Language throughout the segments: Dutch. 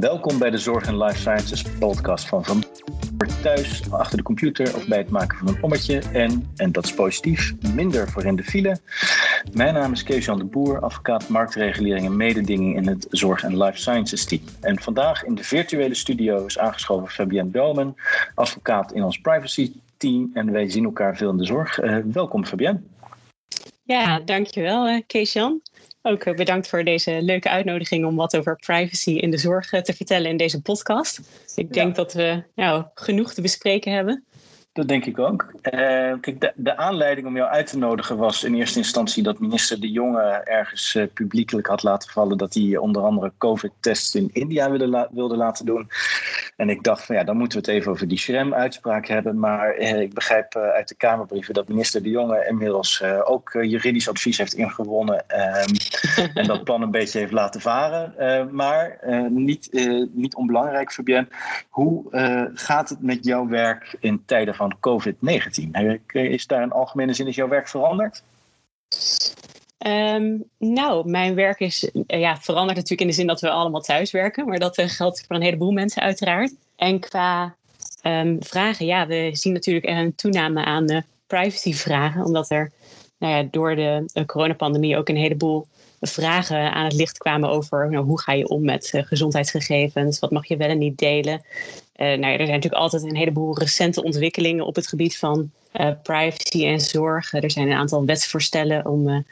Welkom bij de Zorg en Life Sciences podcast van Van thuis, achter de computer of bij het maken van een ommetje. En, en dat is positief, minder voor in de file. Mijn naam is Kees-Jan de Boer, advocaat marktregulering en mededinging in het Zorg en Life Sciences team. En vandaag in de virtuele studio is aangeschoven Fabienne Belmen, advocaat in ons privacy team. En wij zien elkaar veel in de zorg. Uh, welkom Fabienne. Ja, dankjewel uh, Kees-Jan. Ook eh, bedankt voor deze leuke uitnodiging om wat over privacy in de zorg eh, te vertellen in deze podcast. Ik denk dat we nou, genoeg te bespreken hebben. Dat denk ik ook. Uh, kijk, de, de, aanleiding om jou uit te nodigen was in eerste instantie dat minister De Jonge ergens uh, publiekelijk had laten vallen dat hij onder andere COVID-tests in India wilde, wilde, laten doen. En ik dacht van ja, dan moeten we het even over die Schrem-uitspraak hebben. Maar uh, ik begrijp uit de Kamerbrieven dat minister De Jonge inmiddels ook juridisch advies heeft ingewonnen ehm, en dat plan een beetje heeft laten varen. maar niet, niet onbelangrijk, Fabienne, hoe gaat het met jouw werk in tijden van COVID-19. Is daar in algemene zin is jouw werk veranderd? Um, nou, mijn werk is ja, veranderd natuurlijk in de zin dat we allemaal thuis werken. Maar dat uh, geldt voor een heleboel mensen uiteraard. En qua um, vragen, ja, we zien natuurlijk een toename aan de privacyvragen. Omdat er nou ja, door de, de coronapandemie ook een heleboel vragen aan het licht kwamen over nou, hoe ga je om met uh, gezondheidsgegevens, wat mag je wel en niet delen. Uh, nou ja, er zijn natuurlijk altijd een heleboel recente ontwikkelingen op het gebied van uh, privacy en zorg. er zijn een aantal wetsvoorstellen om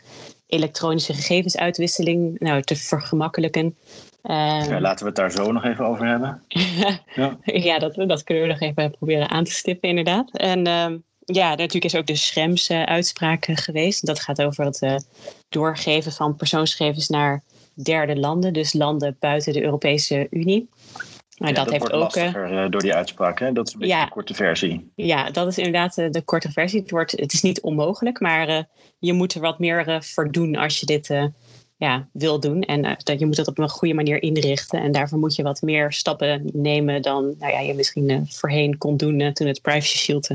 elektronische gegevensuitwisseling nou, te vergemakkelijken. Ja, laten we het daar zo nog even over hebben. ja, ja dat, dat kunnen we nog even proberen aan te stippen, inderdaad. En ehm, ja, natuurlijk is ook de Schremse uitspraak geweest. Dat gaat over het uh, doorgeven van persoonsgegevens naar derde landen, dus landen buiten de Europese Unie. Maar ja, dat, dat, heeft wordt ook. Lastiger, uh, door die uitspraak, hè? Dat is een beetje ja, de korte versie. Ja, dat is inderdaad uh, de korte versie. Het, wordt, het is niet onmogelijk, maar je moet er wat meer voor doen als je dit ja, wil doen. En dat je moet het op een goede manier inrichten. En daarvoor moet je wat meer stappen nemen dan nou ja, je misschien voorheen kon doen toen het Privacy Shield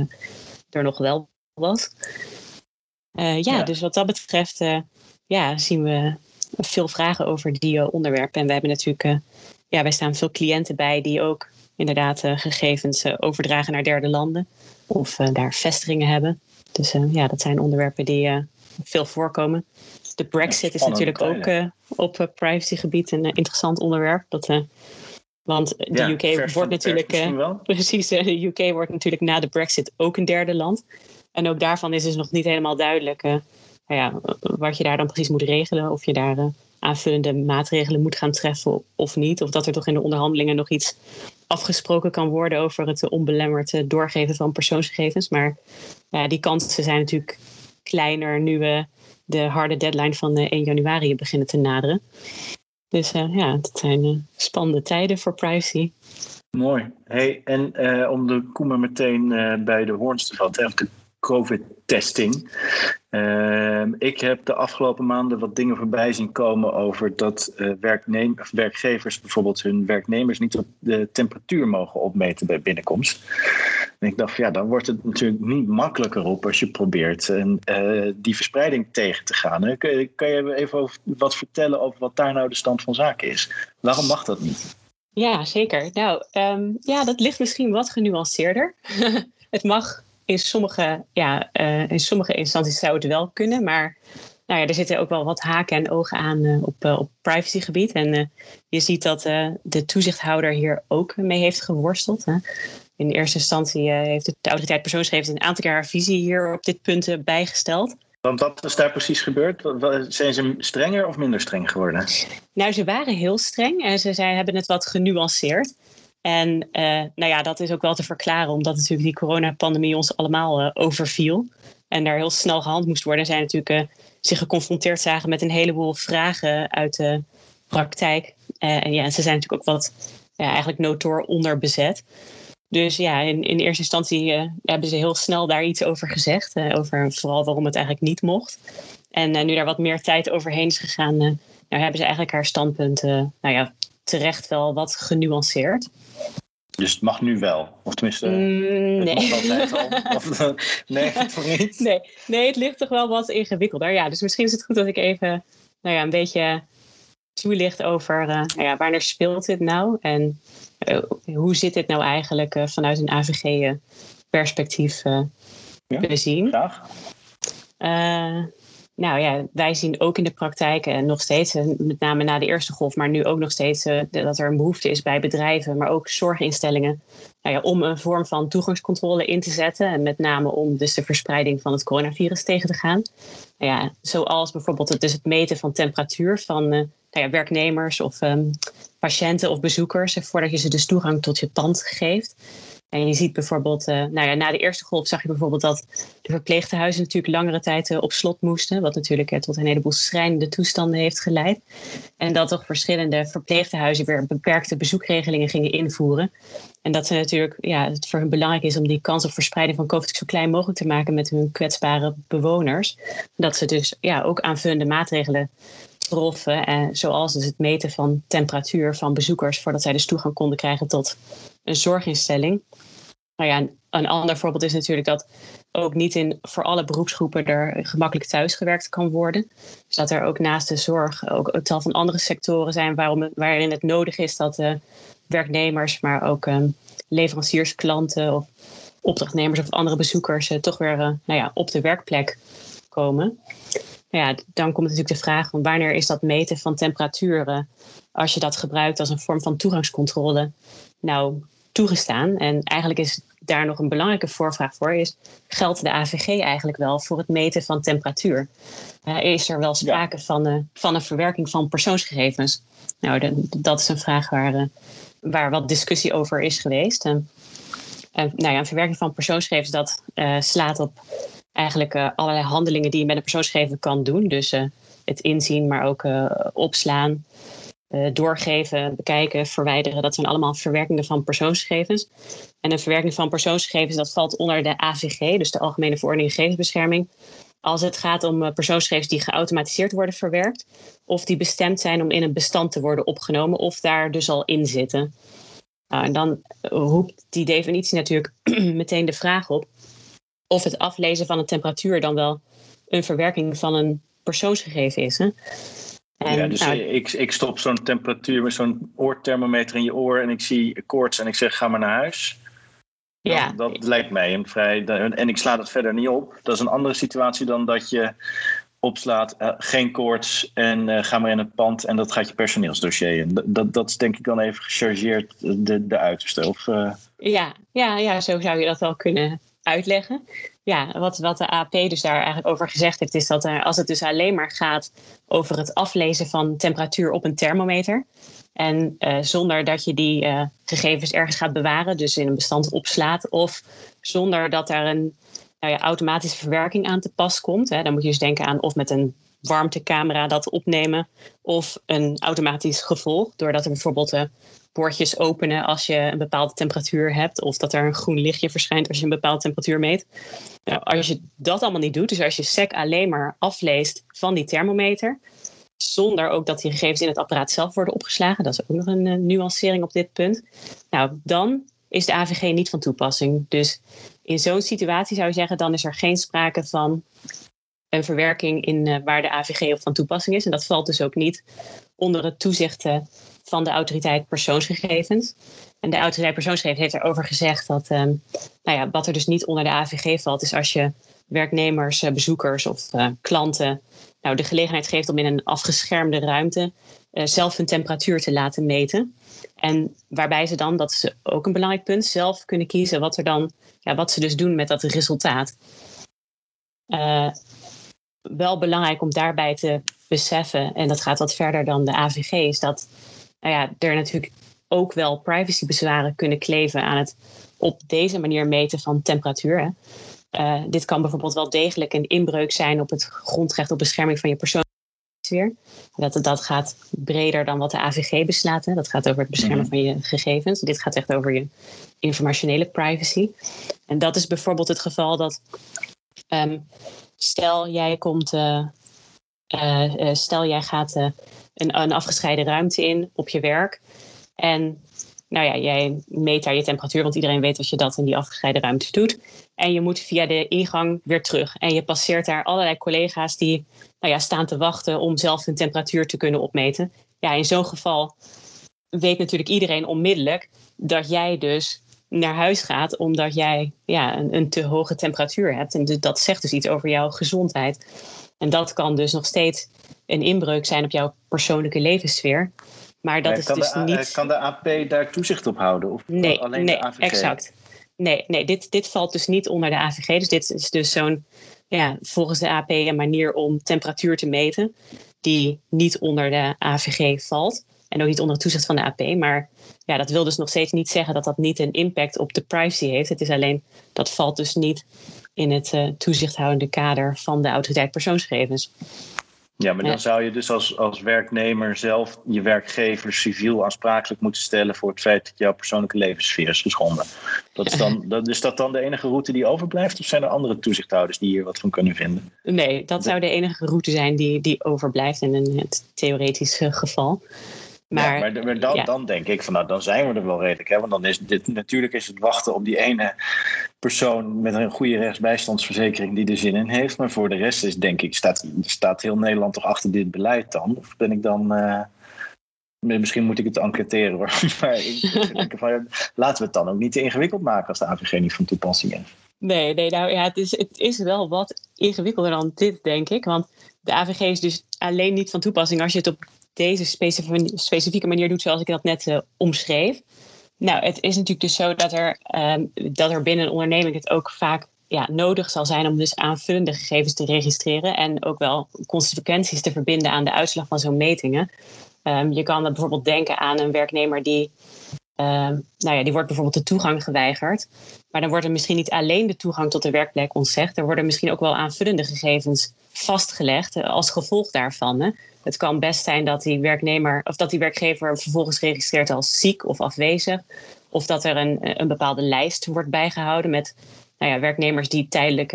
er nog wel was. Uh, ja, dus wat dat betreft ja, zien we veel vragen over die onderwerpen. En we hebben natuurlijk, ja, wij staan veel cliënten bij die ook inderdaad gegevens overdragen naar derde landen. Of daar vestigingen hebben. Dus ja, dat zijn onderwerpen die veel voorkomen. De Brexit is natuurlijk ook op privacygebied een interessant onderwerp. Dat want de UK wordt natuurlijk. Uh, precies, de UK wordt natuurlijk na de Brexit ook een derde land. En ook daarvan is dus nog niet helemaal duidelijk uh, nou ja, wat je daar dan precies moet regelen. Of je daar aanvullende maatregelen moet gaan treffen of niet. Of dat er toch in de onderhandelingen nog iets afgesproken kan worden over het onbelemmerd doorgeven van persoonsgegevens. Maar ja, die kansen zijn natuurlijk kleiner nu we de harde deadline van 1 januari beginnen te naderen. Dus uh, ja, het zijn spannende tijden voor privacy. Mooi. Hey, en om de koemer meteen bij de hoorns te vatten, COVID-testing. Ehm, ik heb de afgelopen maanden wat dingen voorbij zien komen over dat of werkgevers bijvoorbeeld hun werknemers niet op de temperatuur mogen opmeten bij binnenkomst. En ik dacht, ja, dan wordt het natuurlijk niet makkelijker op als je probeert en, uh, die verspreiding tegen te gaan. Kun, kan je even wat vertellen over wat daar nou de stand van zaken is? Waarom mag dat niet? Ja, zeker. Nou, um, ja, dat ligt misschien wat genuanceerder. het mag in sommige, ja, uh, in sommige instanties zou het wel kunnen, maar nou ja, er zitten ook wel wat haken en ogen aan uh, op, uh, op privacygebied. En je ziet dat de toezichthouder hier ook mee heeft geworsteld. Hè in eerste instantie eh, heeft de autoriteit persoonsgegevens een aantal jaar visie hier op dit punt eh, bijgesteld. Want wat is daar precies gebeurd? Zijn ze strenger of minder streng geworden? Nou, ze waren heel streng en ze zij hebben het wat genuanceerd. En uh, nou ja, dat is ook wel te verklaren, omdat natuurlijk die coronapandemie ons allemaal uh, overviel. En daar heel snel gehandeld moest worden. En zij natuurlijk uh, zich geconfronteerd zagen met een heleboel vragen uit de praktijk. en ja, ze zijn natuurlijk ook wat ja, eigenlijk notoor onderbezet. Dus ja, in, in eerste instantie hebben ze heel snel daar iets over gezegd. Over vooral waarom het eigenlijk niet mocht. En nu daar wat meer tijd overheen is gegaan, nou, hebben ze eigenlijk haar standpunt nou ja, terecht wel wat genuanceerd. Dus het mag nu wel? Of tenminste, mm, nee. Het al? Of, nee, toch niet? Nee, nee, het ligt toch wel wat ingewikkelder. Ja, dus misschien is het goed dat ik even nou ja, een beetje toelicht over nou ja, wanneer speelt dit nou en hoe zit dit nou eigenlijk vanuit een AVG-perspectief uh, ja, bezien. Graag. Nou ja, wij zien ook in de praktijk en nog steeds, met name na de eerste golf, maar nu ook nog steeds uh, dat er een behoefte is bij bedrijven, maar ook zorginstellingen, nou ja, om een vorm van toegangscontrole in te zetten. En met name om dus de verspreiding van het coronavirus tegen te gaan. Nou ja, zoals bijvoorbeeld het, dus het meten van temperatuur van nou ja, werknemers of um, patiënten of bezoekers, voordat je ze dus toegang tot je pand geeft. En je ziet bijvoorbeeld, uh, nou ja, na de eerste golf zag je bijvoorbeeld dat de verpleegtehuizen natuurlijk langere tijd uh, op slot moesten. Wat natuurlijk uh, tot een heleboel schrijnende toestanden heeft geleid. En dat toch verschillende verpleegtehuizen weer beperkte bezoekregelingen gingen invoeren. En dat ze natuurlijk, ja, het voor hun belangrijk is om die kans op verspreiding van COVID zo klein mogelijk te maken met hun kwetsbare bewoners. Dat ze dus ja, ook aanvullende maatregelen Eh, zoals dus het meten van temperatuur van bezoekers voordat zij dus toegang konden krijgen tot een zorginstelling. Nou ja, een ander voorbeeld is natuurlijk dat ook niet in voor alle beroepsgroepen er gemakkelijk thuisgewerkt kan worden. Dus dat er ook naast de zorg ook een tal van andere sectoren zijn waarom, waarin het nodig is dat de werknemers, maar ook um, leveranciers, klanten of opdrachtnemers of andere bezoekers uh, toch weer uh, nou ja, op de werkplek komen. Nou ja, dan komt natuurlijk de vraag van wanneer is dat meten van temperaturen, als je dat gebruikt als een vorm van toegangscontrole, nou toegestaan? En eigenlijk is daar nog een belangrijke voorvraag voor, is geldt de AVG eigenlijk wel voor het meten van temperatuur? Uh, is er wel sprake van, uh, van een verwerking van persoonsgegevens? Nou, de, dat is een vraag waar, uh, waar wat discussie over is geweest. En, nou ja, een verwerking van persoonsgegevens dat slaat op eigenlijk uh, allerlei handelingen die je met een persoonsgegevens kan doen. Dus uh, het inzien, maar ook uh, opslaan, doorgeven, bekijken, verwijderen. Dat zijn allemaal verwerkingen van persoonsgegevens. En een verwerking van persoonsgegevens dat valt onder de AVG, dus de Algemene Verordening Gegevensbescherming. Als het gaat om persoonsgegevens die geautomatiseerd worden verwerkt, of die bestemd zijn om in een bestand te worden opgenomen, of daar dus al in zitten. Nou, en dan roept die definitie natuurlijk meteen de vraag op: of het aflezen van een temperatuur dan wel een verwerking van een persoonsgegeven is. Hè? En, ja, dus nou, ik, ik stop zo'n temperatuur met zo'n oorthermometer in je oor en ik zie koorts en ik zeg ga maar naar huis. Ja. Dat, dat lijkt mij een vrij. En ik sla dat verder niet op. Dat is een andere situatie dan dat je opslaat, uh, geen koorts en uh, ga maar in het pand en dat gaat je personeelsdossier in. Dat, dat is denk ik dan even gechargeerd de, de uiterste. Of, uh... ja, ja, ja, zo zou je dat wel kunnen uitleggen. Ja, wat, wat de AP dus daar eigenlijk over gezegd heeft, is dat er, als het dus alleen maar gaat over het aflezen van temperatuur op een thermometer. En uh, zonder dat je die uh, gegevens ergens gaat bewaren, dus in een bestand opslaat, of zonder dat daar een nou ja, automatische verwerking aan te pas komt. Hè, dan moet je dus denken aan of met een warmtecamera dat opnemen, of een automatisch gevolg, doordat er bijvoorbeeld bordjes openen als je een bepaalde temperatuur hebt. Of dat er een groen lichtje verschijnt als je een bepaalde temperatuur meet. Nou, als je dat allemaal niet doet, dus als je SEC alleen maar afleest van die thermometer. Zonder ook dat die gegevens in het apparaat zelf worden opgeslagen. Dat is ook nog een uh, nuancering op dit punt. Nou, dan is de AVG niet van toepassing. Dus in zo'n situatie zou je zeggen, dan is er geen sprake van een verwerking in uh, waar de AVG op van toepassing is. En dat valt dus ook niet onder het toezicht uh, van de autoriteit persoonsgegevens. En de autoriteit persoonsgegevens heeft erover gezegd dat um, nou ja, wat er dus niet onder de AVG valt, is als je werknemers, uh, bezoekers of uh, klanten nou, de gelegenheid geeft om in een afgeschermde ruimte uh, zelf hun temperatuur te laten meten. En waarbij ze dan, dat is ook een belangrijk punt, zelf kunnen kiezen wat, er dan, ja, wat ze dus doen met dat resultaat. wel belangrijk om daarbij te beseffen, en dat gaat wat verder dan de AVG, is dat nou ja, er natuurlijk ook wel privacybezwaren kunnen kleven aan het op deze manier meten van temperatuur. Uh, dit kan bijvoorbeeld wel degelijk een inbreuk zijn op het grondrecht op bescherming van je persoonsfeer. Dat, dat gaat breder dan wat de AVG beslaat. Hè. Dat gaat over het beschermen mhm. van je gegevens. Dit gaat echt over je informationele privacy. En dat is bijvoorbeeld het geval dat, um, stel jij komt, uh, stel jij gaat een, een afgescheiden ruimte in op je werk. En nou ja, jij meet daar je temperatuur, want iedereen weet dat je dat in die afgescheiden ruimte doet. En je moet via de ingang weer terug. En je passeert daar allerlei collega's die nou ja, staan te wachten om zelf hun temperatuur te kunnen opmeten. ja, in zo'n geval weet natuurlijk iedereen onmiddellijk dat jij dus naar huis gaat omdat jij ja, een, een te hoge temperatuur hebt. En dat zegt dus iets over jouw gezondheid. En dat kan dus nog steeds een inbreuk zijn op jouw persoonlijke levenssfeer. Maar dat is dus niet. Kan de AP daar toezicht op houden? Of nee, alleen nee de AVG? exact. Nee, nee dit, dit valt dus niet onder de AVG. Dus dit is dus zo'n, ja, volgens de AP een manier om temperatuur te meten, die niet onder de AVG valt. En ook niet onder het toezicht van de AP. Maar ja, dat wil dus nog steeds niet zeggen dat dat niet een impact op de privacy heeft. Het is alleen, dat valt dus niet in het uh, toezichthoudende kader van de autoriteit persoonsgegevens. Ja, maar dan zou je dus als, als werknemer zelf je werkgever civiel aansprakelijk moeten stellen voor het feit dat jouw persoonlijke levenssfeer is geschonden. Dat is, dan, dat, is dat dan de enige route die overblijft? Of zijn er andere toezichthouders die hier wat van kunnen vinden? Nee, dat zou de enige route zijn die, die overblijft in een theoretisch geval. Maar, ja, maar, dan, ja. dan, denk ik van nou, dan zijn we er wel redelijk. Hè? Want dan is dit natuurlijk is het wachten op die ene persoon met een goede rechtsbijstandsverzekering die er zin in heeft. Maar voor de rest is denk ik, staat, staat heel Nederland toch achter dit beleid dan? Of ben ik dan. Uh, misschien moet ik het enquêteren hoor. Maar ik denk van, laten we het dan ook niet te ingewikkeld maken als de AVG niet van toepassing is. Nee, nee nou ja, het is, het is wel wat ingewikkelder dan dit, denk ik. Want de AVG is dus alleen niet van toepassing als je het op deze specifieke manier doet zoals ik dat net uh, omschreef. Nou, het is natuurlijk dus zo dat er, um, dat er binnen een onderneming het ook vaak ja, nodig zal zijn om dus aanvullende gegevens te registreren en ook wel consequenties te verbinden aan de uitslag van zo'n metingen. Um, je kan bijvoorbeeld denken aan een werknemer die Ehm, nou ja, die wordt bijvoorbeeld de toegang geweigerd. Maar dan wordt er misschien niet alleen de toegang tot de werkplek ontzegd. Er worden misschien ook wel aanvullende gegevens vastgelegd eh, als gevolg daarvan. Hè. Het kan best zijn dat die werknemer of dat die werkgever vervolgens registreert als ziek of afwezig. Of dat er een, een bepaalde lijst wordt bijgehouden met nou ja, werknemers die tijdelijk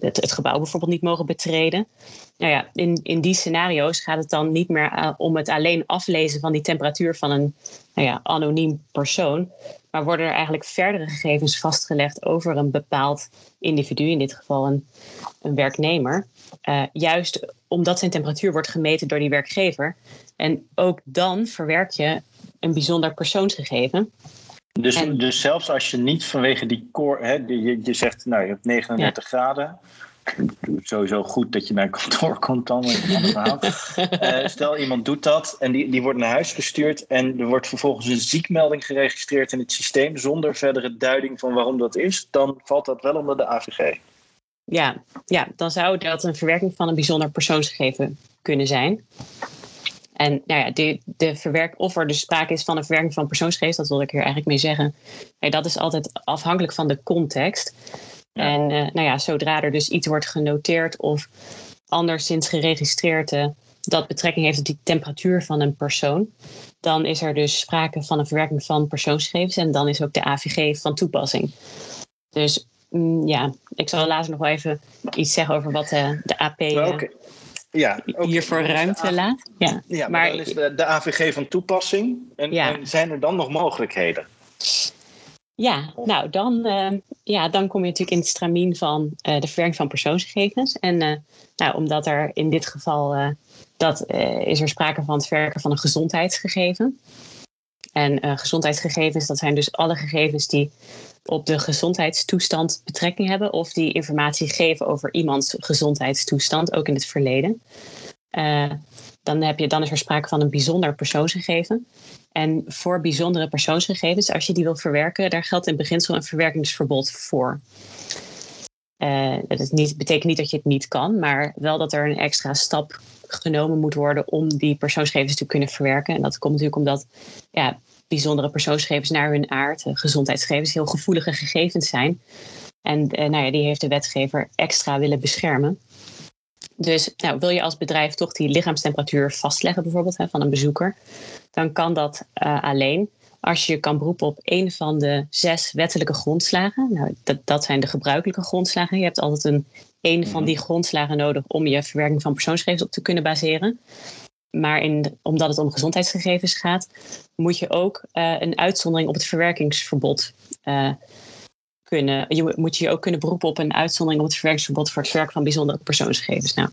het, het, gebouw bijvoorbeeld niet mogen betreden. Nou ja, in, in die scenario's gaat het dan niet meer uh, om het alleen aflezen van die temperatuur van een nou ja, anoniem persoon. Maar worden er eigenlijk verdere gegevens vastgelegd over een bepaald individu, in dit geval een, een werknemer. Uh, juist omdat zijn temperatuur wordt gemeten door die werkgever. En ook dan verwerk je een bijzonder persoonsgegeven. Dus, en, dus zelfs als je niet vanwege die core, hè, je, je zegt nou je hebt 39 ja. graden, sowieso goed dat je naar kantoor komt dan. uh, stel iemand doet dat en die, die wordt naar huis gestuurd en er wordt vervolgens een ziekmelding geregistreerd in het systeem zonder verdere duiding van waarom dat is, dan valt dat wel onder de AVG. Ja, ja dan zou dat een verwerking van een bijzonder persoonsgegeven kunnen zijn. En nou ja, de, de verwerk, of er dus sprake is van een verwerking van persoonsgegevens, dat wil ik hier eigenlijk mee zeggen. Nee, dat is altijd afhankelijk van de context. En uh, nou ja, zodra er dus iets wordt genoteerd of anderszins geregistreerd uh, dat betrekking heeft op die temperatuur van een persoon, dan is er dus sprake van een verwerking van persoonsgegevens en dan is ook de AVG van toepassing. Dus mm, ja, ik zal later nog wel even iets zeggen over wat uh, de AP. Ja, okay. hiervoor ruimte laat. Ja, ja maar, maar, dan is de, de, AVG van toepassing en, ja. en zijn er dan nog mogelijkheden? Ja, nou dan, uh, ja, dan kom je natuurlijk in het stramien van uh, de verwerking van persoonsgegevens. En uh, nou, omdat er in dit geval dat, is er sprake van het verwerken van een gezondheidsgegeven. En gezondheidsgegevens, dat zijn dus alle gegevens die op de gezondheidstoestand betrekking hebben of die informatie geven over iemands gezondheidstoestand, ook in het verleden. dan, heb je, dan is er sprake van een bijzonder persoonsgegeven. En voor bijzondere persoonsgegevens, als je die wil verwerken, daar geldt in beginsel een verwerkingsverbod voor. Uh, dat niet, betekent niet dat je het niet kan, maar wel dat er een extra stap genomen moet worden om die persoonsgegevens te kunnen verwerken. En dat komt natuurlijk omdat ja, bijzondere persoonsgegevens naar hun aard, uh, gezondheidsgegevens, heel gevoelige gegevens zijn. En uh, nou ja, die heeft de wetgever extra willen beschermen. Dus nou, wil je als bedrijf toch die lichaamstemperatuur vastleggen, bijvoorbeeld hè, van een bezoeker, dan kan dat uh, alleen als je kan beroepen op een van de zes wettelijke grondslagen. Nou, dat, dat zijn de gebruikelijke grondslagen. Je hebt altijd een, een van mhm. die grondslagen nodig om je verwerking van persoonsgegevens op te kunnen baseren. Maar in, omdat het om gezondheidsgegevens gaat, moet je ook uh, een uitzondering op het verwerkingsverbod uh, kunnen, je moet je ook kunnen beroepen op een uitzondering op het verwerkingsverbod voor het verwerken van bijzondere persoonsgegevens. Nou,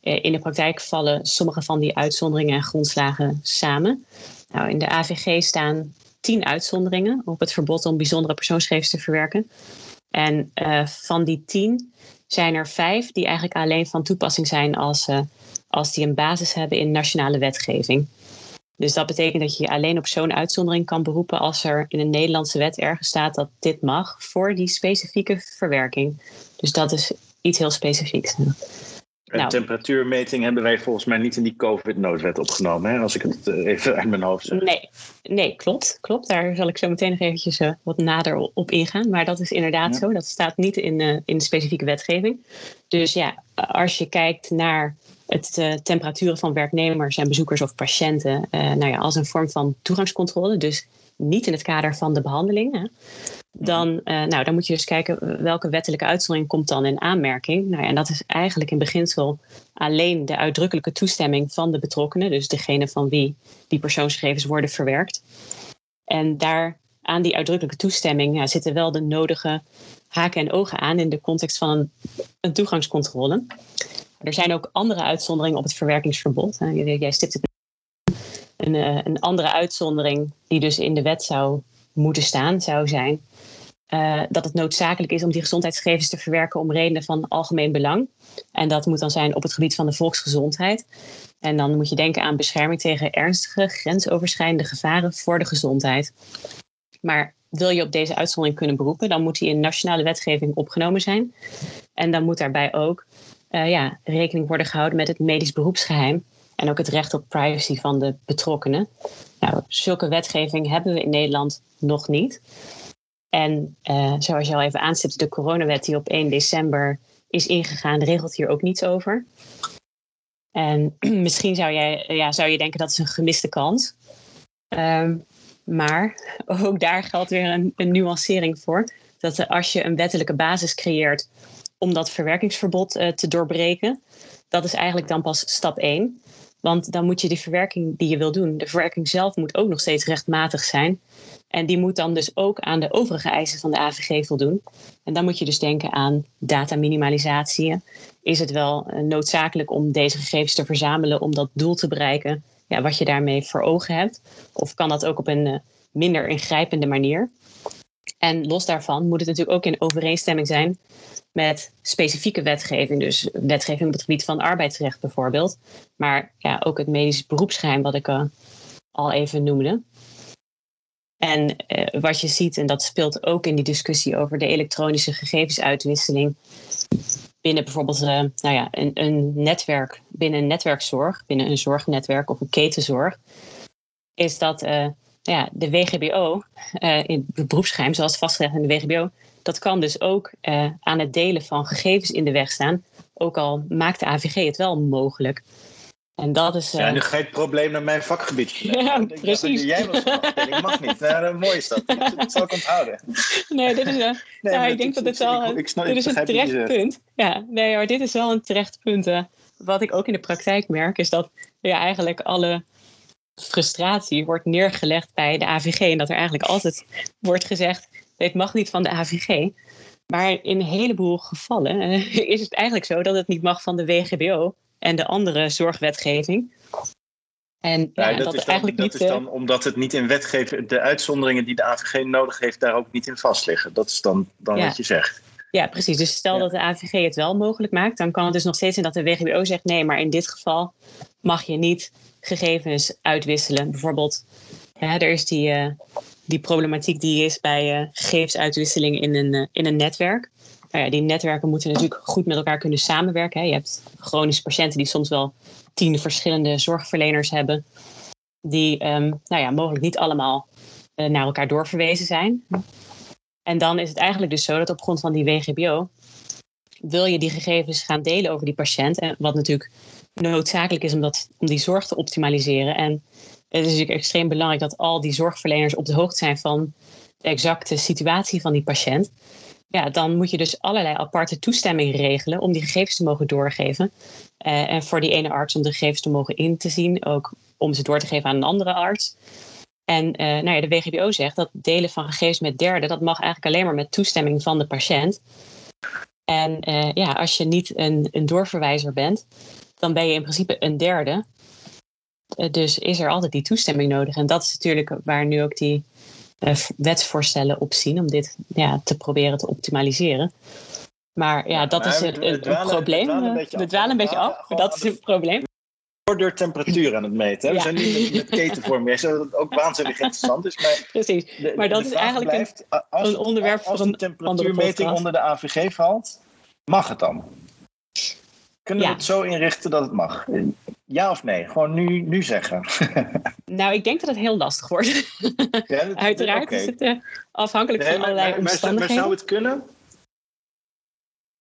eh, in de praktijk vallen sommige van die uitzonderingen en grondslagen samen. Nou, in de AVG staan tien uitzonderingen op het verbod om bijzondere persoonsgegevens te verwerken. En van die tien zijn er vijf die eigenlijk alleen van toepassing zijn als, uh, als die een basis hebben in nationale wetgeving. Dus dat betekent dat je je alleen op zo'n uitzondering kan beroepen als er in een Nederlandse wet ergens staat dat dit mag voor die specifieke verwerking. Dus dat is iets heel specifieks. Een nou. temperatuurmeting hebben wij volgens mij niet in die COVID-noodwet opgenomen, hè? als ik het eh, even uit mijn hoofd zeg. Nee, nee klopt, klopt. Daar zal ik zo meteen nog eventjes uh, wat nader op ingaan. Maar dat is inderdaad zo. Dat staat niet in, uh, in de specifieke wetgeving. Dus ja, als je kijkt naar het uh, temperaturen van werknemers en bezoekers of patiënten nou ja, als een vorm van toegangscontrole. Dus niet in het kader van de behandeling. Hè, dan, uh, nou, dan moet je dus kijken welke wettelijke uitzondering komt dan in aanmerking. Nou ja, en dat is eigenlijk in beginsel alleen de uitdrukkelijke toestemming van de betrokkenen, dus degene van wie die persoonsgegevens worden verwerkt. En daar aan die uitdrukkelijke toestemming ja, zitten wel de nodige haken en ogen aan in de context van een, een toegangscontrole. Er zijn ook andere uitzonderingen op het verwerkingsverbod. Jij stipt het een, eh, een andere uitzondering die dus in de wet zou moeten staan, zou zijn uh, dat het noodzakelijk is om die gezondheidsgegevens te verwerken om redenen van algemeen belang. En dat moet dan zijn op het gebied van de volksgezondheid. En dan moet je denken aan bescherming tegen ernstige grensoverschrijdende gevaren voor de gezondheid. Maar wil je op deze uitzondering kunnen beroepen, dan moet die in nationale wetgeving opgenomen zijn. En dan moet daarbij ook uh, ja, rekening worden gehouden met het medisch beroepsgeheim en ook het recht op privacy van de betrokkenen. Nou, zulke wetgeving hebben we in Nederland nog niet. En uh, zoals je al even aanstipt, de coronawet die op 1 december is ingegaan, regelt hier ook niets over. En misschien zou, jij, ja, zou je denken dat is een gemiste kans. Um, maar ook daar geldt weer een nuancering voor. Dat als je een wettelijke basis creëert om dat verwerkingsverbod uh, te doorbreken, dat is eigenlijk dan pas stap 1. Want dan moet je de verwerking die je wil doen, de verwerking zelf moet ook nog steeds rechtmatig zijn. En die moet dan dus ook aan de overige eisen van de AVG voldoen. En dan moet je dus denken aan dataminimalisatie. Is het wel eh, noodzakelijk om deze gegevens te verzamelen om dat doel te bereiken? Ja, wat je daarmee voor ogen hebt? Of kan dat ook op een eh, minder ingrijpende manier? En los daarvan moet het natuurlijk ook in overeenstemming zijn met specifieke wetgeving. Dus wetgeving op het gebied van arbeidsrecht bijvoorbeeld. Maar ja, ook het medisch beroepsgeheim, wat ik uh, al even noemde. En uh, wat je ziet, en dat speelt ook in die discussie over de elektronische gegevensuitwisseling. Binnen bijvoorbeeld uh, nou ja, een netwerk, binnen een netwerkzorg, binnen een zorgnetwerk of een ketenzorg, is dat ja, de WGBO, in het beroepsgeheim, zoals vastgelegd in de WGBO, dat kan dus ook uh, aan het delen van gegevens in de weg staan. Ook al maakt de AVG het wel mogelijk. En dat is. Uh... Ja, nu ga je het probleem naar mijn vakgebied. Ja, precies. jij was ik mag niet. Nou, mooi is dat. Dat zal ik onthouden. Nee, dit is, nee, nou, ik denk dat dit wel. Ik, dit is een terecht punt. Ja, nee, maar dit is wel een terecht punt. wat ik ook in de praktijk merk, is dat ja, eigenlijk alle frustratie wordt neergelegd bij de AVG. En dat er eigenlijk altijd wordt gezegd: dit mag niet van de AVG. Maar in een heleboel gevallen eh, is het eigenlijk zo dat het niet mag van de WGBO en de andere zorgwetgeving. En ja, dat, is dan, eigenlijk dat niet, is dan eh, omdat het niet in wetgeving, de uitzonderingen die de AVG nodig heeft, daar ook niet in vast liggen. Dat is dan, dan wat je zegt. Ja, precies. Dus stel dat de AVG het wel mogelijk maakt, dan kan het dus nog steeds zijn dat de WGBO zegt nee, maar in dit geval mag je niet gegevens uitwisselen. Bijvoorbeeld, er is die, uh, die problematiek die is bij uh, gegevensuitwisseling in een, uh, in een netwerk. Nou ja, die netwerken moeten natuurlijk goed met elkaar kunnen samenwerken. Hè. Je hebt chronische patiënten die soms wel tien verschillende zorgverleners hebben, die um, nou ja, mogelijk niet allemaal naar elkaar doorverwezen zijn. En dan is het eigenlijk dus zo dat op grond van die WGBO wil je die gegevens gaan delen over die patiënt. En wat natuurlijk noodzakelijk is om, om die zorg te optimaliseren. En het is natuurlijk extreem belangrijk dat al die zorgverleners op de hoogte zijn van de exacte situatie van die patiënt. Ja, dan moet je dus allerlei aparte toestemmingen regelen om die gegevens te mogen doorgeven. Uh, en voor die ene arts om de gegevens te mogen in te zien, ook om ze door te geven aan een andere arts. En uh, nou ja, de WGBO zegt dat delen van gegevens met derden, dat mag eigenlijk alleen maar met toestemming van de patiënt. En uh, ja, als je niet een, een doorverwijzer bent, dan ben je in principe een derde. Uh, dus is er altijd die toestemming nodig. En dat is natuurlijk waar nu ook die wetsvoorstellen op zien, om dit ja, te proberen te optimaliseren. Maar ja, dat is een, probleem. We dwalen een beetje af. Dat is een probleem door temperatuur aan het meten. We zijn niet met, ketenvorming dat ook waanzinnig interessant is. Maar Precies, maar dat is eigenlijk blijft, een, als, een onderwerp als, voor een temperatuurmeting onder de AVG valt, mag het dan? Kunnen we het zo inrichten dat het mag? Ja of nee? Gewoon nu, nu zeggen. nou, ik denk dat het heel lastig wordt. Ja, dat, Uiteraard is het uh, afhankelijk van allerlei maar, omstandigheden. Maar zou het kunnen?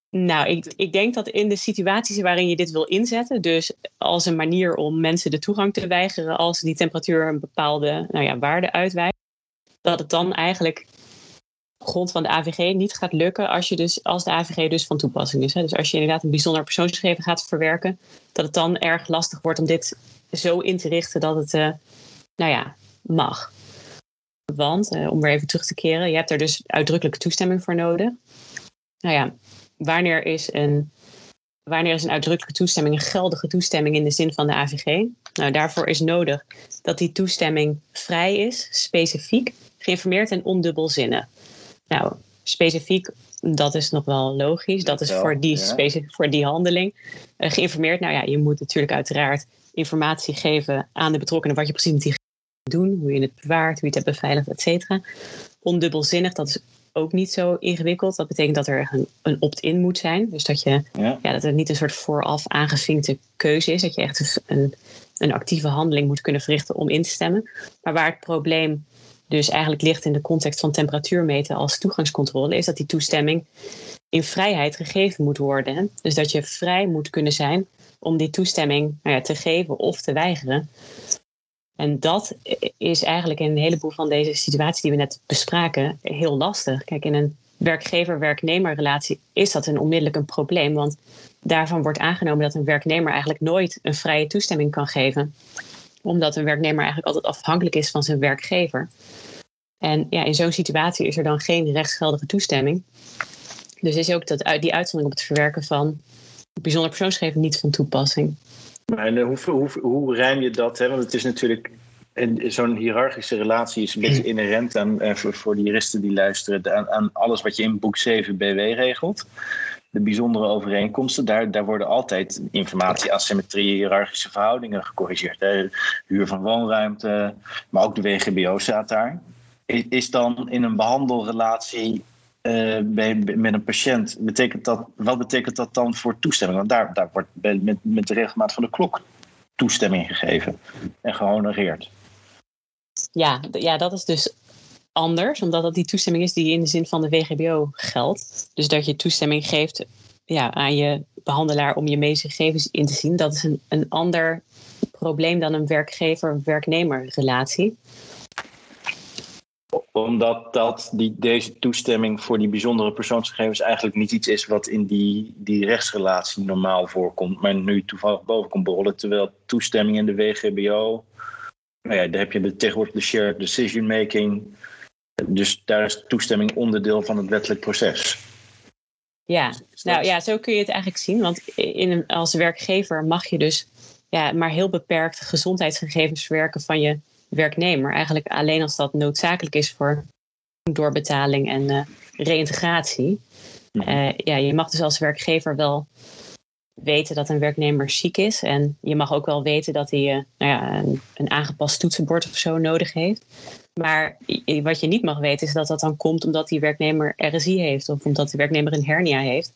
Nou, ik, ik denk dat in de situaties waarin je dit wil inzetten, dus als een manier om mensen de toegang te weigeren als die temperatuur een bepaalde nou ja, waarde uitwijkt, dat het dan eigenlijk grond van de AVG niet gaat lukken als, je dus, als de AVG dus van toepassing is. Hè. Dus als je inderdaad een bijzonder persoonsgegeven gaat verwerken, dat het dan erg lastig wordt om dit zo in te richten dat het, uh, nou ja, mag. Want, uh, om weer even terug te keren, je hebt er dus uitdrukkelijke toestemming voor nodig. Nou ja, wanneer is een, wanneer is een uitdrukkelijke toestemming een geldige toestemming in de zin van de AVG? Nou, daarvoor is nodig dat die toestemming vrij is, specifiek, geïnformeerd en ondubbelzinnig. Nou, specifiek, dat is nog wel logisch. Dat is voor die, voor die handeling. Uh, geïnformeerd, nou ja, je moet natuurlijk uiteraard informatie geven aan de betrokkenen wat je precies met die doen, hoe je het bewaart, hoe je het hebt beveiligd, et cetera. Ondubbelzinnig, dat is ook niet zo ingewikkeld. Dat betekent dat er een, een opt-in moet zijn. Dus dat, je, ja. dat het niet een soort vooraf aangevinkte keuze is. Dat je echt een, een actieve handeling moet kunnen verrichten om in te stemmen. Maar waar het probleem dus eigenlijk ligt in de context van temperatuurmeten als toegangscontrole, is dat die toestemming in vrijheid gegeven moet worden. Dus dat je vrij moet kunnen zijn om die toestemming nou ja, te geven of te weigeren. En dat is eigenlijk in een heleboel van deze situaties die we net bespraken heel lastig. Kijk, in een werkgever-werknemer relatie is dat een onmiddellijk een probleem. Want daarvan wordt aangenomen dat een werknemer eigenlijk nooit een vrije toestemming kan geven. Omdat een werknemer eigenlijk altijd afhankelijk is van zijn werkgever. En ja, in zo'n situatie is er dan geen rechtsgeldige toestemming. Dus is ook dat, die uitzondering op het verwerken van bijzonder persoonsgegevens niet van toepassing. Maar hoe, hoe, hoe rijm je dat? Hè? Want het is natuurlijk. Zo'n hiërarchische relatie is een beetje inherent aan, eh, voor, voor de juristen die luisteren, aan, aan alles wat je in boek 7 BW regelt de bijzondere overeenkomsten, daar, daar worden altijd informatie, asymmetrie, hiërarchische verhoudingen gecorrigeerd. Hè. Huur van woonruimte, maar ook de WGBO staat daar. Is dan in een behandelrelatie uh, met een patiënt, betekent dat, wat betekent dat dan voor toestemming? Want daar, daar wordt met, met de regelmaat van de klok toestemming gegeven en gehonoreerd. Ja, ja, dat is dus anders, omdat dat die toestemming is die in de zin van de WGBO geldt. Dus dat je toestemming geeft ja, aan je behandelaar om je medische gegevens in te zien. Dat is een, een ander probleem dan een werkgever-werknemer relatie omdat dat die, deze toestemming voor die bijzondere persoonsgegevens eigenlijk niet iets is wat in die, die rechtsrelatie normaal voorkomt, maar nu toevallig boven komt borrelen. Terwijl toestemming in de WGBO, nou ja, daar heb je de, tegenwoordig de shared decision making. Dus daar is toestemming onderdeel van het wettelijk proces. Ja, nou ja, zo kun je het eigenlijk zien. Want in een, als werkgever mag je dus ja, maar heel beperkt gezondheidsgegevens verwerken van je werknemer. Eigenlijk alleen als dat noodzakelijk is voor doorbetaling en uh, reïntegratie. Mhm. Eh, ja, je mag dus als werkgever wel weten dat een werknemer ziek is. En je mag ook wel weten dat hij uh, nou ja, een, een, aangepast toetsenbord of zo nodig heeft. Maar wat je niet mag weten is dat dat dan komt omdat die werknemer RSI heeft of omdat de werknemer een hernia heeft.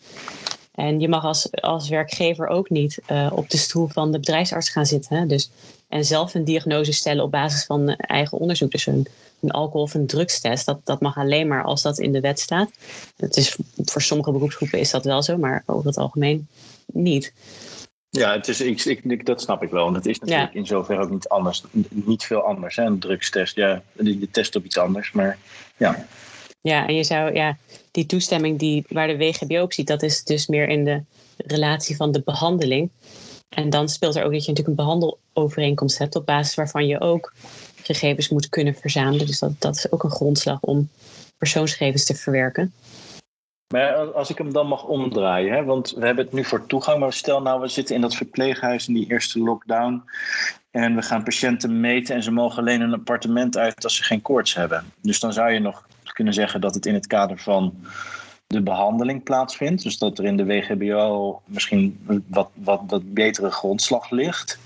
En je mag als, als werkgever ook niet op de stoel van de bedrijfsarts gaan zitten. Hè? Dus en zelf een diagnose stellen op basis van eigen onderzoek. Dus een, een alcohol- of een drugstest, dat, dat mag alleen maar als dat in de wet staat. Het is, voor sommige beroepsgroepen is dat wel zo, maar over het algemeen niet. Ja, het is, ik, ik, dat snap ik wel. En het is natuurlijk in zoverre ook niet anders. Niet veel anders. Hè? Een drugstest, ja, die, test op iets anders. Maar ja. Ja, en je zou, ja, die toestemming die, waar de WGB ook ziet, dat is dus meer in de relatie van de behandeling. En dan speelt er ook dat je natuurlijk een behandelovereenkomst hebt op basis waarvan je ook gegevens moet kunnen verzamelen. Dus dat, dat is ook een grondslag om persoonsgegevens te verwerken. Maar als ik hem dan mag omdraaien, hè? want we hebben het nu voor toegang, maar stel nou we zitten in dat verpleeghuis in die eerste lockdown en we gaan patiënten meten en ze mogen alleen een appartement uit als ze geen koorts hebben. Dus dan zou je nog kunnen zeggen dat het in het kader van de behandeling plaatsvindt. Dus dat er in de WGBO misschien wat, wat, wat betere grondslag ligt.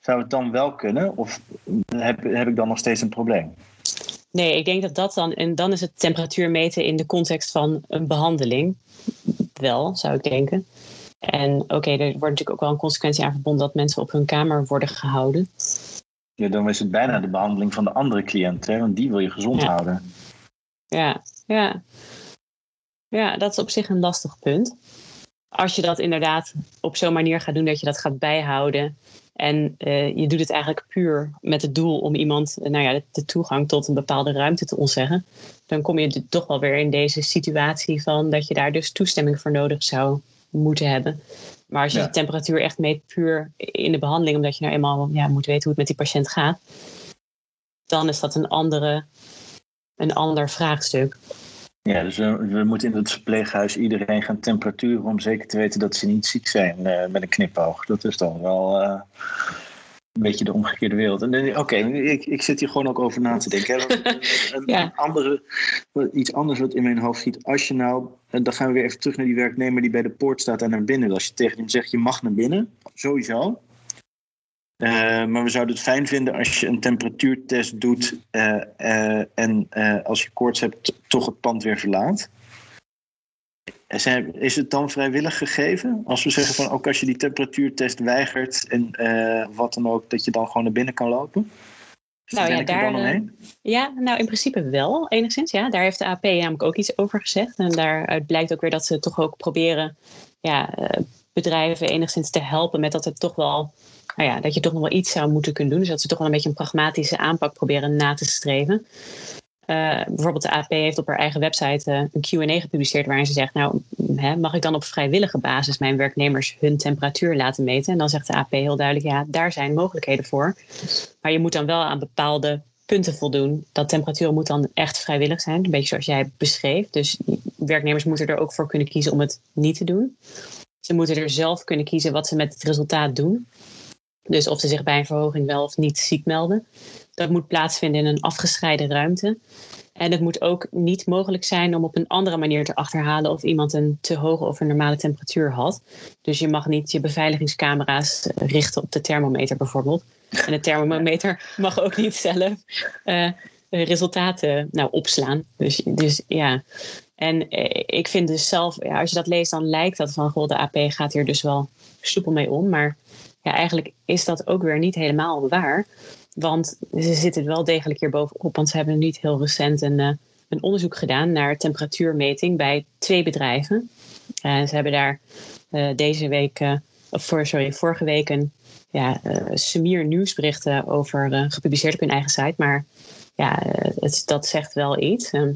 Zou het dan wel kunnen? Of heb, heb ik dan nog steeds een probleem? Nee, ik denk dat dat dan. En dan is het temperatuur meten in de context van een behandeling. Wel, zou ik denken. En oké, er wordt natuurlijk ook wel een consequentie aan verbonden dat mensen op hun kamer worden gehouden. Ja, dan is het bijna de behandeling van de andere cliënt, hè? want die wil je gezond houden. Ja, ja. Ja, dat is op zich een lastig punt. Als je dat inderdaad op zo'n manier gaat doen dat je dat gaat bijhouden. En uh, je doet het eigenlijk puur met het doel om iemand nou ja, de, toegang tot een bepaalde ruimte te ontzeggen. Dan kom je toch wel weer in deze situatie van dat je daar dus toestemming voor nodig zou moeten hebben. Maar als je de temperatuur echt meet puur in de behandeling, omdat je nou eenmaal ja, moet weten hoe het met die patiënt gaat, dan is dat een, andere, een ander vraagstuk. Ja, dus we, we, moeten in het verpleeghuis iedereen gaan temperaturen om zeker te weten dat ze niet ziek zijn uh, met een knipoog. Dat is dan wel uh, een beetje de omgekeerde wereld. Oké, ik, ik zit hier gewoon ook over na te denken. Een, ja. andere, iets anders wat in mijn hoofd schiet. Als je nou, en dan gaan we weer even terug naar die werknemer die bij de poort staat en naar binnen. Als je tegen hem zegt, je mag naar binnen, sowieso. Uh, maar we zouden het fijn vinden als je een temperatuurtest doet uh, uh, en als je koorts hebt, toch het pand weer verlaat. Is het dan vrijwillig gegeven? Als we zeggen van ook als je die temperatuurtest weigert en wat dan ook, dat je dan gewoon naar binnen kan lopen? nou ja, daar, ja, nou in principe wel, enigszins. Ja. Daar heeft de AP namelijk ook iets over gezegd. En daaruit blijkt ook weer dat ze toch ook proberen ja, bedrijven enigszins te helpen met dat het toch wel nou ja, dat je toch nog wel iets zou moeten kunnen doen. Dus dat ze toch wel een beetje een pragmatische aanpak proberen na te streven. Uh, bijvoorbeeld de AP heeft op haar eigen website uh, een QA gepubliceerd waarin ze zegt: Nou, hè, mag ik dan op vrijwillige basis mijn werknemers hun temperatuur laten meten? En dan zegt de AP heel duidelijk: Ja, daar zijn mogelijkheden voor. Maar je moet dan wel aan bepaalde punten voldoen. Dat temperatuur moet dan echt vrijwillig zijn, een beetje zoals jij beschreef. Dus werknemers moeten er ook voor kunnen kiezen om het niet te doen. Ze moeten er zelf kunnen kiezen wat ze met het resultaat doen. Dus of ze zich bij een verhoging wel of niet ziek melden. Dat moet plaatsvinden in een afgescheiden ruimte. En het moet ook niet mogelijk zijn om op een andere manier te achterhalen of iemand een te hoge of een normale temperatuur had. Dus je mag niet je beveiligingscamera's richten op de thermometer bijvoorbeeld. En de thermometer mag ook niet zelf uh, resultaten nou, opslaan. Dus, dus ja. En eh, ik vind dus zelf, ja, als je dat leest, dan lijkt dat van goh, de AP gaat hier dus wel soepel mee om. Maar ja, eigenlijk is dat ook weer niet helemaal waar. Want ze zitten wel degelijk hier bovenop. Want ze hebben niet heel recent een, uh, een onderzoek gedaan naar temperatuurmeting bij twee bedrijven. En ze hebben daar uh, deze week, of voor, sorry, vorige week een ja, nieuwsberichten over gepubliceerd op hun eigen site. Maar ja, dat zegt wel iets. Ehm,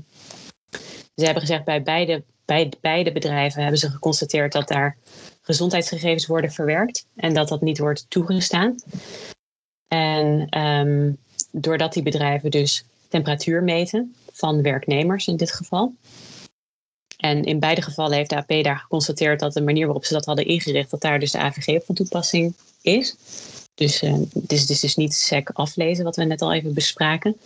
ze hebben gezegd bij beide, bij beide bedrijven hebben ze geconstateerd dat daar gezondheidsgegevens worden verwerkt en dat dat niet wordt toegestaan. En um, doordat die bedrijven dus temperatuur meten van werknemers in dit geval. En in beide gevallen heeft de AP daar geconstateerd dat de manier waarop ze dat hadden ingericht, dat daar dus de AVG van toepassing is. Dus het is dus niet sec aflezen, wat we net al even bespraken.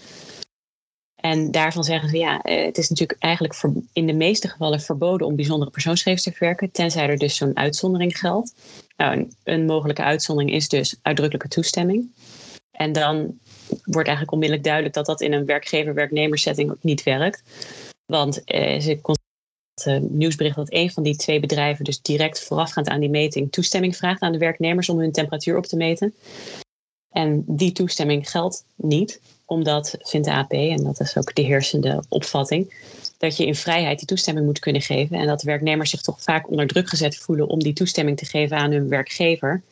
En daarvan zeggen ze, ja, eh, het is natuurlijk eigenlijk in de meeste gevallen verboden om bijzondere persoonsgegevens te verwerken, tenzij er dus zo'n uitzondering geldt. Nou, een, mogelijke uitzondering is dus uitdrukkelijke toestemming. En dan wordt eigenlijk onmiddellijk duidelijk dat dat in een werkgever-werknemersetting ook niet werkt. Want eh, ze het nieuwsbericht dat een van die twee bedrijven dus direct voorafgaand aan die meting toestemming vraagt aan de werknemers om hun temperatuur op te meten. En die toestemming geldt niet, omdat, vindt de AP, en dat is ook de heersende opvatting, dat je in vrijheid die toestemming moet kunnen geven. En dat werknemers zich toch vaak onder druk gezet voelen om die toestemming te geven aan hun werkgever.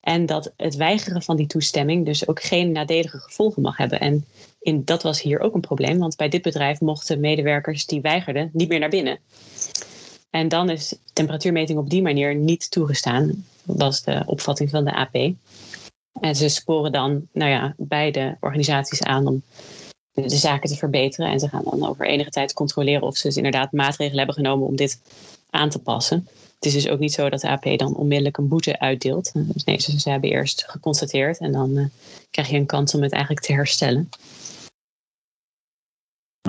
En dat het weigeren van die toestemming dus ook geen nadelige gevolgen mag hebben. En in, dat was hier ook een probleem, want bij dit bedrijf mochten medewerkers die weigerden niet meer naar binnen. En dan is temperatuurmeting op die manier niet toegestaan, was de opvatting van de AP. En ze sporen dan nou ja, beide organisaties aan om de, zaken te verbeteren. En ze gaan dan over enige tijd controleren of ze dus inderdaad maatregelen hebben genomen om dit aan te passen. Het is dus ook niet zo dat de AP dan onmiddellijk een boete uitdeelt. Dus nee, ze, ze hebben eerst geconstateerd en dan uh, krijg je een kans om het eigenlijk te herstellen.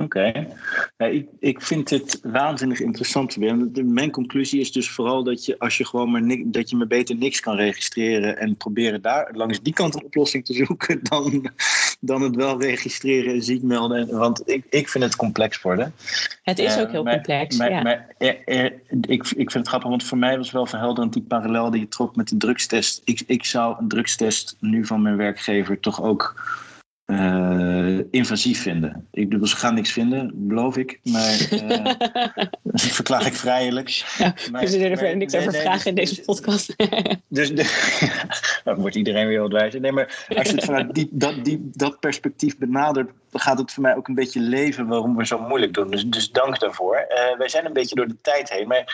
Oké. Ik, ik vind het waanzinnig interessant. Mijn conclusie is dus vooral dat je als je gewoon maar dat je maar beter niks kan registreren en proberen daar langs die kant een oplossing te zoeken dan, dan het wel registreren en ziek melden. Want ik, ik vind het complex worden. Het is ook heel uh, complex. Maar, ja. maar er, er, ik, ik vind het grappig, want voor mij was wel verhelderend die parallel die je trok met de drugstest. Ik, ik zou een drugstest nu van mijn werkgever toch ook uh, invasief vinden. Ik bedoel, ze gaan niks vinden, beloof ik. Maar uh, dat verklaar ik vrijelijk. Ja, maar, er niks nee, over nee, vragen in deze podcast. dus de, dan wordt iedereen weer wat wijzer. Nee, maar als je het vanuit die, dat, die, dat perspectief benadert, gaat het voor mij ook een beetje leven waarom we zo moeilijk doen. Dus, dus dank daarvoor. Uh, wij zijn een beetje door de tijd heen. Maar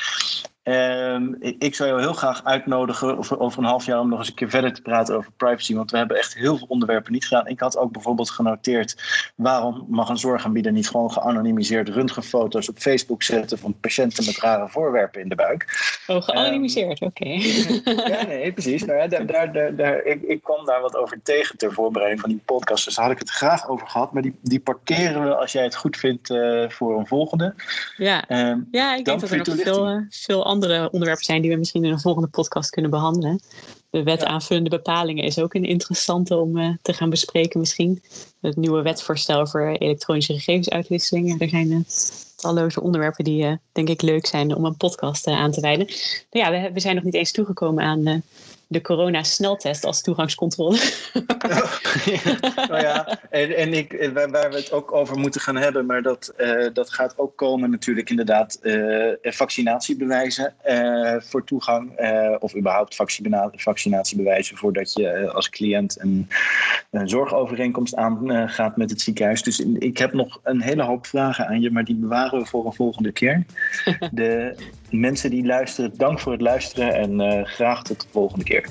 uh, ik zou jou heel graag uitnodigen over, over een half jaar om nog eens een keer verder te praten over privacy. Want we hebben echt heel veel onderwerpen niet gedaan. Ik had ook bijvoorbeeld genoteerd waarom mag een zorgaanbieder niet gewoon geanonimiseerd röntgenfoto's op Facebook zetten van patiënten met rare voorwerpen in de buik. Oh, geanonimiseerd, um, oké. Okay. ja, nee, precies. Nou ja, daar, daar, daar, ik, ik kwam daar wat over tegen ter voorbereiding van die podcast. Dus daar had ik het graag over gehad. Maar die, die parkeren we als jij het goed vindt uh, voor een volgende. Ja, um, ja ik denk dat er nog veel, uh, veel andere onderwerpen zijn die we misschien in een volgende podcast kunnen behandelen. De wet ja. aanvullende bepalingen is ook een interessante om uh, te gaan bespreken misschien. Het nieuwe wetvoorstel voor elektronische gegevensuitwisseling. Er zijn talloze onderwerpen die uh, denk ik leuk zijn om een podcast aan te wijden. Nou ja, we, we, zijn nog niet eens toegekomen aan de corona-sneltest als toegangscontrole. oh, ja. en, en ik, waar, waar, we het ook over moeten gaan hebben, maar dat, uh, dat gaat ook komen natuurlijk inderdaad uh, vaccinatiebewijzen uh, voor toegang of überhaupt vaccina vaccinatiebewijzen voordat je als cliënt een, een zorgovereenkomst aangaat met het ziekenhuis. Dus ik heb nog een hele hoop vragen aan je, maar die bewaren we voor een volgende keer. De mensen die luisteren, dank voor het luisteren en graag tot de volgende keer.